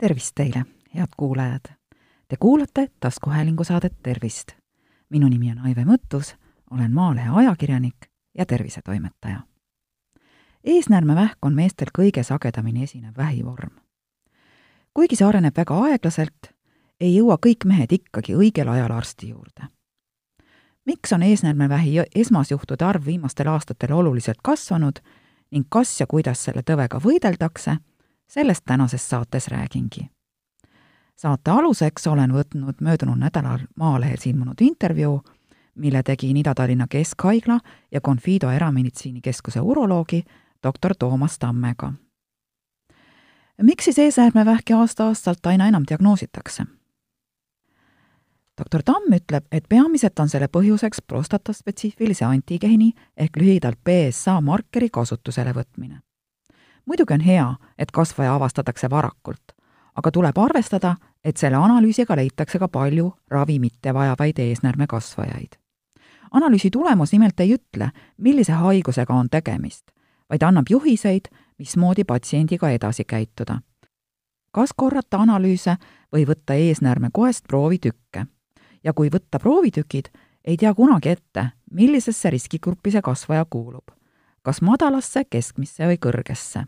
tervist teile, head kuulajad! Te kuulate taskuhäälingu saadet Tervist. minu nimi on Aive Mõttus, olen Maalehe ajakirjanik ja tervisetoimetaja. eesnäärmevähk on meestel kõige sagedamini esinev vähivorm. kuigi see areneb väga aeglaselt, ei jõua kõik mehed ikkagi õigel ajal arsti juurde. miks on eesnäärmevähi esmasjuhtude arv viimastel aastatel oluliselt kasvanud ning kas ja kuidas selle tõvega võideldakse sellest tänases saates räägingi. saate aluseks olen võtnud möödunud nädalal Maalehes ilmunud intervjuu, mille tegin Ida-Tallinna Keskhaigla ja Confido Erameditsiinikeskuse uroloogi doktor Toomas Tammega. miks siis eesääärmevähki aasta-aastalt aina enam diagnoositakse? doktor Tamm ütleb, et peamiselt on selle põhjuseks prostataspetsiifilise antigeeni ehk lühidalt PSA markeri kasutusele võtmine muidugi on hea, et kasvaja avastatakse varakult, aga tuleb arvestada, et selle analüüsiga leitakse ka palju ravi mitte vajavaid eesnäärmekasvajaid. analüüsi tulemus nimelt ei ütle, millise haigusega on tegemist, vaid annab juhiseid, mismoodi patsiendiga edasi käituda. kas korrata analüüse või võtta eesnäärmekoest proovitükke. ja kui võtta proovitükid, ei tea kunagi ette, millisesse riskigruppi see kasvaja kuulub. Kas madalasse, keskmisse või kõrgesse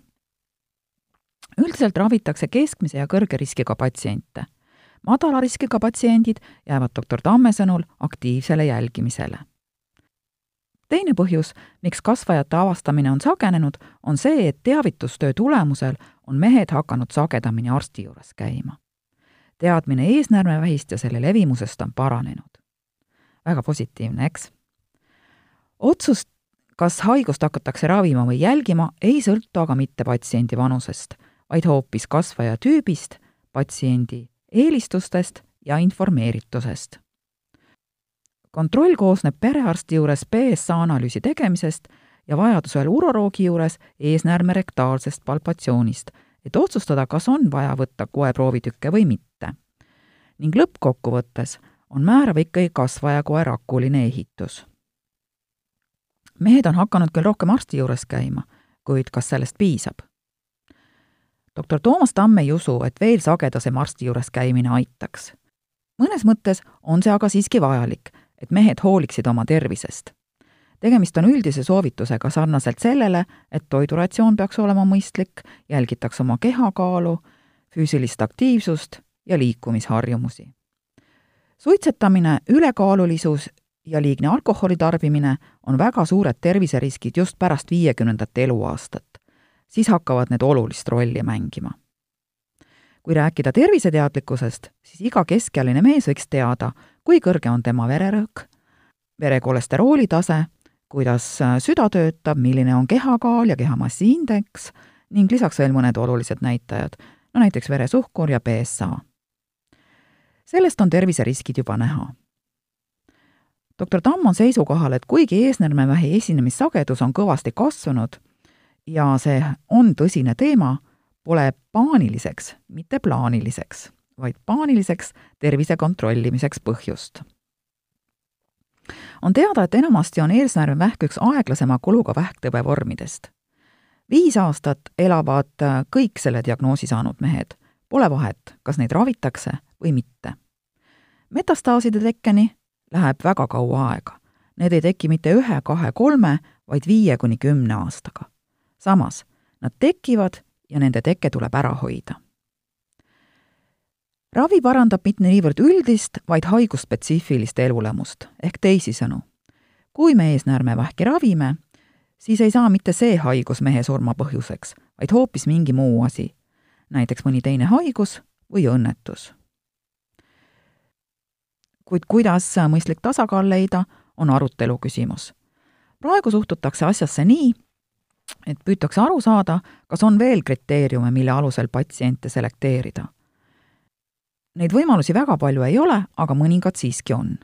üldiselt ravitakse keskmise ja kõrge riskiga patsiente. madala riskiga patsiendid jäävad doktor Tamme sõnul aktiivsele jälgimisele. teine põhjus, miks kasvajate avastamine on sagenenud, on see, et teavitustöö tulemusel on mehed hakanud sagedamini arsti juures käima. teadmine eesnäärmevähist ja selle levimusest on paranenud. väga positiivne, eks? otsust, kas haigust hakatakse ravima või jälgima, ei sõltu aga mitte patsiendi vanusest vaid hoopis kasvaja tüübist, patsiendi eelistustest ja informeeritusest. kontroll koosneb perearsti juures PSA analüüsi tegemisest ja vajadusel uroloogi juures eesnäärme rektaalsest palpatsioonist, et otsustada, kas on vaja võtta koeproovitükke või mitte. ning lõppkokkuvõttes on määrav ikkagi kasvaja koe rakuline ehitus. Mehed on hakanud küll rohkem arsti juures käima, kuid kas sellest piisab? doktor Toomas Tamm ei usu, et veel sagedasem arsti juures käimine aitaks. mõnes mõttes on see aga siiski vajalik, et mehed hooliksid oma tervisest. tegemist on üldise soovitusega sarnaselt sellele, et toiduratsioon peaks olema mõistlik, jälgitakse oma kehakaalu, füüsilist aktiivsust ja liikumisharjumusi. suitsetamine, ülekaalulisus ja liigne alkoholi tarbimine on väga suured terviseriskid just pärast viiekümnendat eluaastat siis hakkavad need olulist rolli mängima. kui rääkida terviseteadlikkusest, siis iga keskealine mees võiks teada, kui kõrge on tema vererõhk, vere kolesterooli tase, kuidas süda töötab, milline on kehakaal ja kehamassi indeks ning lisaks veel mõned olulised näitajad, no näiteks veresuhkur ja BSA. sellest on terviseriskid juba näha doktor Tamm on seisukohal, et kuigi eesnäärmevähi esinemissagedus on kõvasti kasvanud, ja see on tõsine teema, pole paaniliseks, mitte plaaniliseks, vaid paaniliseks tervise kontrollimiseks põhjust. on teada, et enamasti on eesnäärmevähk üks aeglasema kuluga vähktõve vormidest. viis aastat elavad kõik selle diagnoosi saanud mehed, pole vahet, kas neid ravitakse või mitte. metastaaside tekkeni läheb väga kaua aega. Need ei teki mitte ühe, kahe, kolme, vaid viie kuni kümne aastaga samas, nad tekivad ja nende teke tuleb ära hoida. ravi parandab mitte niivõrd üldist, vaid haigusspetsiifilist elulemust, ehk teisisõnu, kui me eesnäärmevähki ravime, siis ei saa mitte see haigus mehe surma põhjuseks, vaid hoopis mingi muu asi, näiteks mõni teine haigus või õnnetus. Kuid kuidas mõistlik tasakaal leida, on arutelu küsimus. praegu suhtutakse asjasse nii, et püütakse aru saada, kas on veel kriteeriume, mille alusel patsiente selekteerida. Neid võimalusi väga palju ei ole, aga mõningad siiski on.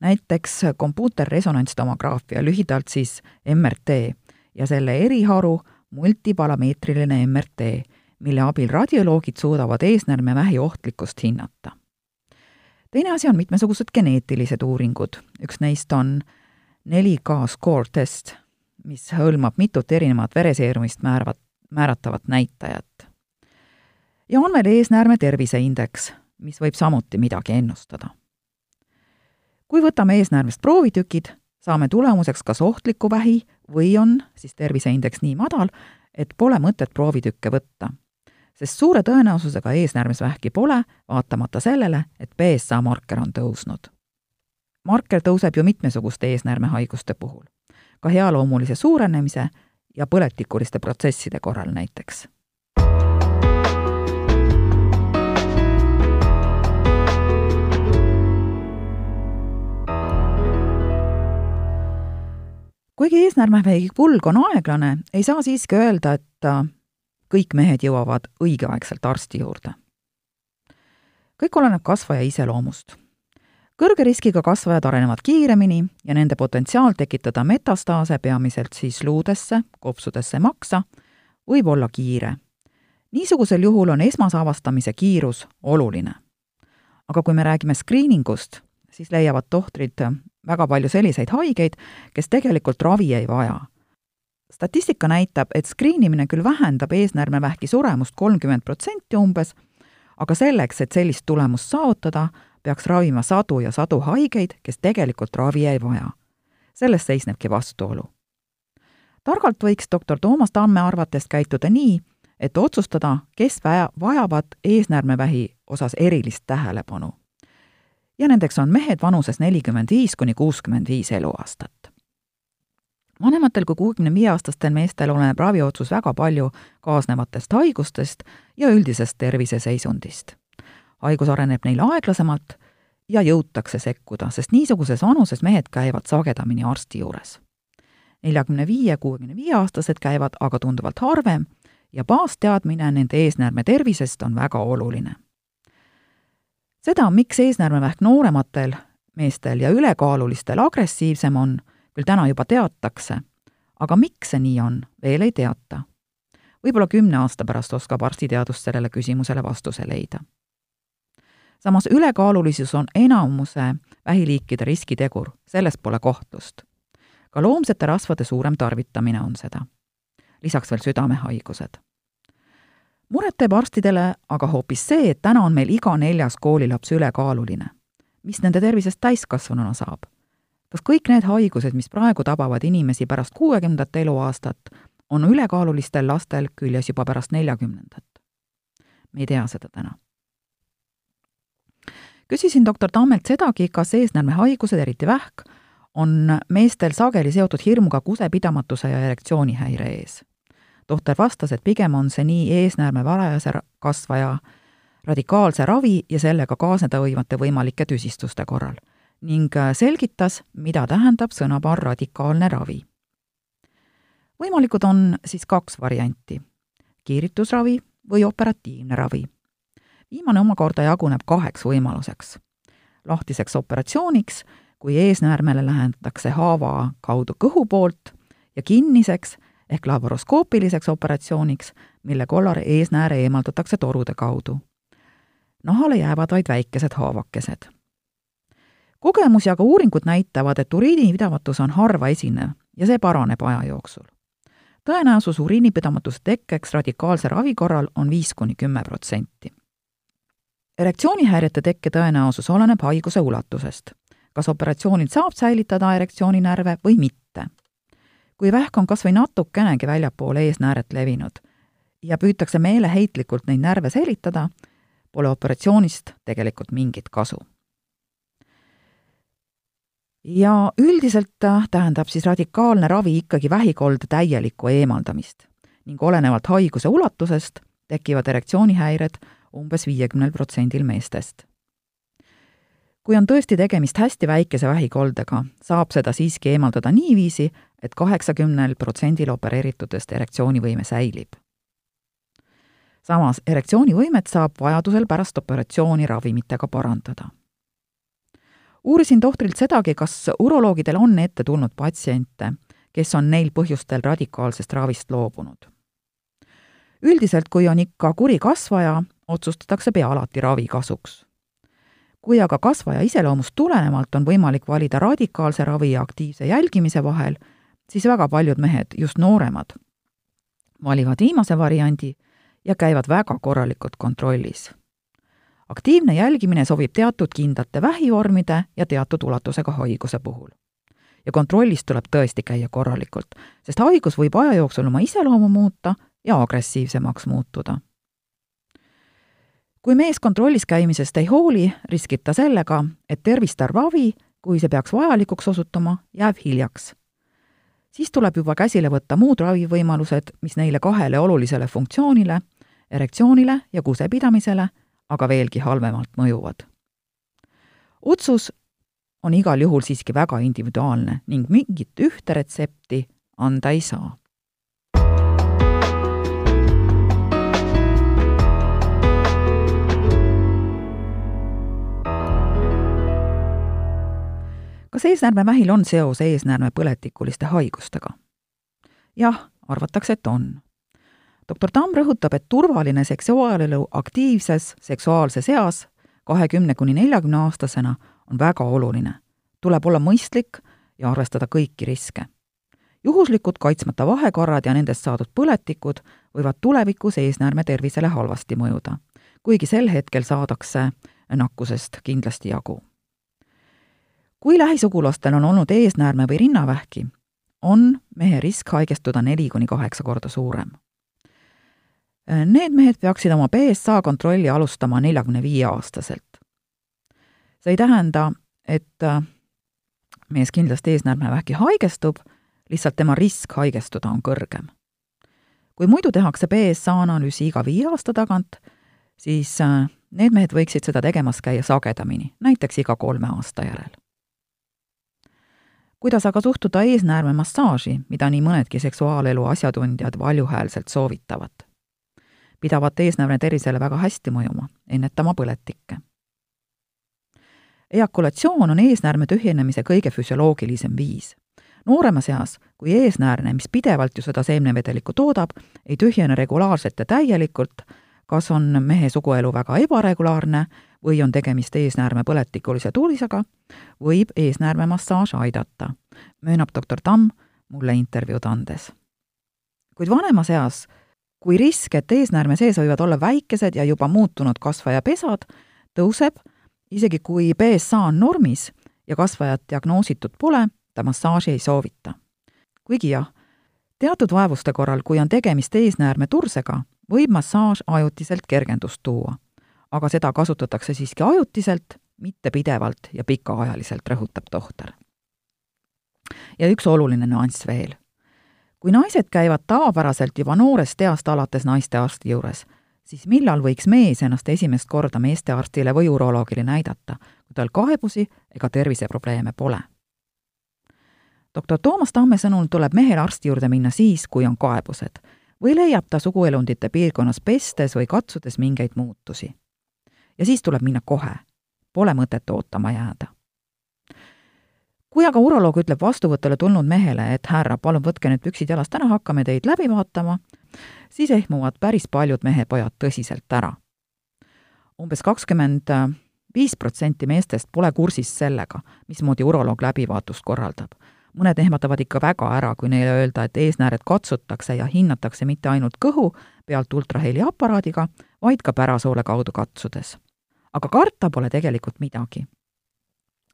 näiteks kompuuterresonantstomograafia, lühidalt siis MRT, ja selle eriharu multipalameetriline MRT, mille abil radioloogid suudavad eesnäärmevähi ohtlikkust hinnata. Teine asi on mitmesugused geneetilised uuringud, üks neist on 4K score test mis hõlmab mitut erinevat vereseerumist määravat, määratavat näitajat. ja on veel eesnäärme terviseindeks, mis võib samuti midagi ennustada. kui võtame eesnäärmest proovitükid, saame tulemuseks kas ohtliku vähi või on siis terviseindeks nii madal, et pole mõtet proovitükke võtta. Sest suure tõenäosusega eesnäärmes vähki pole, vaatamata sellele, et BSA marker on tõusnud. marker tõuseb ju mitmesuguste eesnäärmehaiguste puhul, ka healoomulise suurenemise ja põletikuliste protsesside korral näiteks kuigi eesnäärmevähi pulg on aeglane, ei saa siiski öelda, et äh, kõik mehed jõuavad õigeaegselt arsti juurde. kõik oleneb kasvaja iseloomust. kõrge riskiga kasvajad arenevad kiiremini ja nende potentsiaal tekitada metastaase, peamiselt siis luudesse, kopsudesse, maksa, võib olla kiire. niisugusel juhul on esmase avastamise kiirus oluline. aga kui me räägime skriiningust, siis leiavad tohtrid väga palju selliseid haigeid, kes tegelikult ravi ei vaja. Statistika näitab, et skriinimine küll vähendab eesnäärmevähki suremust kolmkümmend protsenti umbes, aga selleks, et sellist tulemust saavutada, peaks ravima sadu ja sadu haigeid, kes tegelikult ravi ei vaja. selles seisnebki vastuolu. targalt võiks doktor Toomas Tamme arvates käituda nii, et otsustada, kes vaja, vajavad eesnäärmevähi osas erilist tähelepanu ja nendeks on mehed vanuses nelikümmend viis kuni kuuskümmend viis eluaastat. Vanematel kui kuuekümne viie aastastel meestel oleneb raviotsus väga palju kaasnevatest haigustest ja üldisest terviseseisundist. haigus areneb neil aeglasemalt ja jõutakse sekkuda, sest niisuguses vanuses mehed käivad sagedamini arsti juures. neljakümne viie, kuuekümne viie aastased käivad aga tunduvalt harvem ja baasteadmine nende eesnäärme tervisest on väga oluline seda, miks eesnäärmevähk noorematel meestel ja ülekaalulistel agressiivsem on, küll täna juba teatakse, aga miks see nii on, veel ei teata. võib-olla kümne aasta pärast oskab arstiteadus sellele küsimusele vastuse leida. samas ülekaalulisus on enamuse vähiliikide riskitegur, selles pole kohtlust. ka loomsete rasvade suurem tarvitamine on seda. lisaks veel südamehaigused muret teeb arstidele aga hoopis see, et täna on meil iga neljas koolilaps ülekaaluline. mis nende tervisest täiskasvanuna saab? Kas kõik need haigused, mis praegu tabavad inimesi pärast kuuekümnendat eluaastat, on ülekaalulistel lastel küljes juba pärast neljakümnendat? me ei tea seda täna. küsisin doktor Tammelt sedagi, kas eesnäärmehaigused, eriti vähk, on meestel sageli seotud hirmuga kusepidamatuse ja erektsioonihäire ees tohter vastas, et pigem on see nii eesnäärme varajase kasvaja radikaalse ravi ja sellega kaasneda võivate võimalike tüsistuste korral ning äh, selgitas, mida tähendab sõnapaar radikaalne ravi. võimalikud on siis kaks varianti, kiiritusravi või operatiivne ravi. viimane omakorda jaguneb kaheks võimaluseks. lahtiseks operatsiooniks, kui eesnäärmele lähendatakse haava kaudu kõhu poolt ja kinniseks, ehk laparoskoopiliseks operatsiooniks, mille kollar eesnääre eemaldatakse torude kaudu. nahale jäävad vaid väikesed haavakesed. Kogemus ja ka uuringud näitavad, et uriinipidamatus on harva esinev ja see paraneb aja jooksul. tõenäosus uriinipidamatuse tekkeks radikaalse ravi korral on viis kuni kümme protsenti. erektsioonihäirete tekke tõenäosus oleneb haiguse ulatusest. kas operatsioonil saab säilitada erektsiooninärve või mitte kui vähk on kas või natukenegi väljapoole eesnääret levinud ja püütakse meeleheitlikult neid närve säilitada, pole operatsioonist tegelikult mingit kasu. Ja üldiselt tähendab siis radikaalne ravi ikkagi vähikolde täielikku eemaldamist ning olenevalt haiguse ulatusest tekivad erektsioonihäired umbes viiekümnel protsendil meestest kui on tõesti tegemist hästi väikese vähikoldega, saab seda siiski eemaldada niiviisi, et kaheksakümnel protsendil opereeritutest erektsioonivõime säilib. samas, erektsioonivõimet saab vajadusel pärast operatsiooni ravimitega parandada. Uurisin tohtrilt sedagi, kas uroloogidel on ette tulnud patsiente, kes on neil põhjustel radikaalsest ravist loobunud. üldiselt, kui on ikka kuri kasvaja, otsustatakse pea alati ravi kasuks kui aga kasvaja iseloomust tulenevalt on võimalik valida radikaalse ravi ja aktiivse jälgimise vahel, siis väga paljud mehed, just nooremad, valivad viimase variandi ja käivad väga korralikult kontrollis. Aktiivne jälgimine sobib teatud kindlate vähivormide ja teatud ulatusega haiguse puhul. ja kontrollis tuleb tõesti käia korralikult, sest haigus võib aja jooksul oma iseloomu muuta ja agressiivsemaks muutuda. kui mees kontrollis käimisest ei hooli, riskib ta sellega, et tervistav ravi, kui see peaks vajalikuks osutuma, jääb hiljaks siis tuleb juba käsile võtta muud ravivõimalused, mis neile kahele olulisele funktsioonile, erektsioonile ja kusepidamisele, aga veelgi halvemalt mõjuvad. otsus on igal juhul siiski väga individuaalne ning mingit ühte retsepti anda ei saa kas eesnäärmevähil on seos eesnäärmepõletikuliste haigustega? jah, arvatakse, et on. Doktor Tamm rõhutab, et turvaline seksuaalelu aktiivses seksuaalses eas kahekümne kuni neljakümne aastasena on väga oluline. tuleb olla mõistlik ja arvestada kõiki riske. juhuslikud kaitsmata vahekorrad ja nendest saadud põletikud võivad tulevikus eesnäärme tervisele halvasti mõjuda, kuigi sel hetkel saadakse nakkusest kindlasti jagu kui lähisugulastel on olnud eesnäärme või rinnavähki, on mehe risk haigestuda neli kuni kaheksa korda suurem. Need mehed peaksid oma BSA kontrolli alustama neljakümne viie aastaselt. see ei tähenda, et mees kindlasti eesnäärmevähki haigestub, lihtsalt tema risk haigestuda on kõrgem. kui muidu tehakse BSA analüüsi iga viie aasta tagant, siis need mehed võiksid seda tegemas käia sagedamini, näiteks iga kolme aasta järel kuidas aga suhtuda eesnäärmemassaaži, mida nii mõnedki seksuaalelu asjatundjad valjuhäälselt soovitavad? Pidavat eesnäärme tervisele väga hästi mõjuma, ennetama põletikke. ejakulatsioon on eesnäärme tühjenemise kõige füsioloogilisem viis. nooremas eas, kui eesnäärne, mis pidevalt ju seda seemnevedelikku toodab, ei tühjene regulaarselt ja täielikult, kas on mehe suguelu väga ebaregulaarne või on tegemist eesnäärmepõletikulise tuulisega, võib eesnäärmemassaaž aidata, möönab doktor Tamm mulle intervjuud andes. kuid vanemas eas, kui risk, et eesnäärme sees võivad olla väikesed ja juba muutunud kasvajapesad, tõuseb, isegi kui BSA on normis ja kasvajat diagnoositud pole, ta massaaži ei soovita. kuigi jah, teatud vaevuste korral, kui on tegemist eesnäärme tursega, võib massaaž ajutiselt kergendust tuua. aga seda kasutatakse siiski ajutiselt, mitte pidevalt ja pikaajaliselt, rõhutab tohter. ja üks oluline nüanss veel. Kui naised käivad tavapäraselt juba noorest east alates naistearsti juures, siis millal võiks mees ennast esimest korda meestearstile või uroloogile näidata, kui tal kaebusi ega terviseprobleeme pole? doktor Toomas Tamme sõnul tuleb mehel arsti juurde minna siis, kui on kaebused või leiab ta suguelundite piirkonnas pestes või katsudes mingeid muutusi. ja siis tuleb minna kohe, pole mõtet ootama jääda. Kui aga uroloog ütleb vastuvõtule tulnud mehele, et härra, palun võtke nüüd püksid jalast ära, hakkame teid läbi vaatama, siis ehmuvad päris paljud mehepojad tõsiselt ära. umbes kakskümmend viis protsenti meestest pole kursis sellega, mismoodi uroloog läbivaatust korraldab mõned ehmatavad ikka väga ära, kui neile öelda, et eesnääred katsutakse ja hinnatakse mitte ainult kõhu pealt ultraheliaparaadiga, vaid ka pärasoole kaudu katsudes. aga karta pole tegelikult midagi.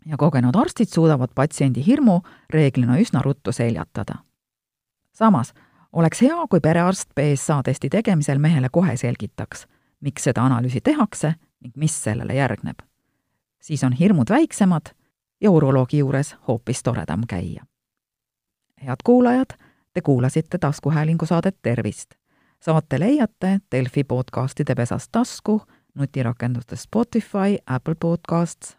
Ja kogenud arstid suudavad patsiendi hirmu reeglina üsna ruttu seljatada. samas oleks hea, kui perearst BSA testi tegemisel mehele kohe selgitaks, miks seda analüüsi tehakse ning mis sellele järgneb. siis on hirmud väiksemad ja uroloogi juures hoopis toredam käia head kuulajad, te kuulasite taskuhäälingu saadet Tervist. saate leiate Delfi podcastide pesas tasku, nutirakendustes Spotify, Apple Podcasts,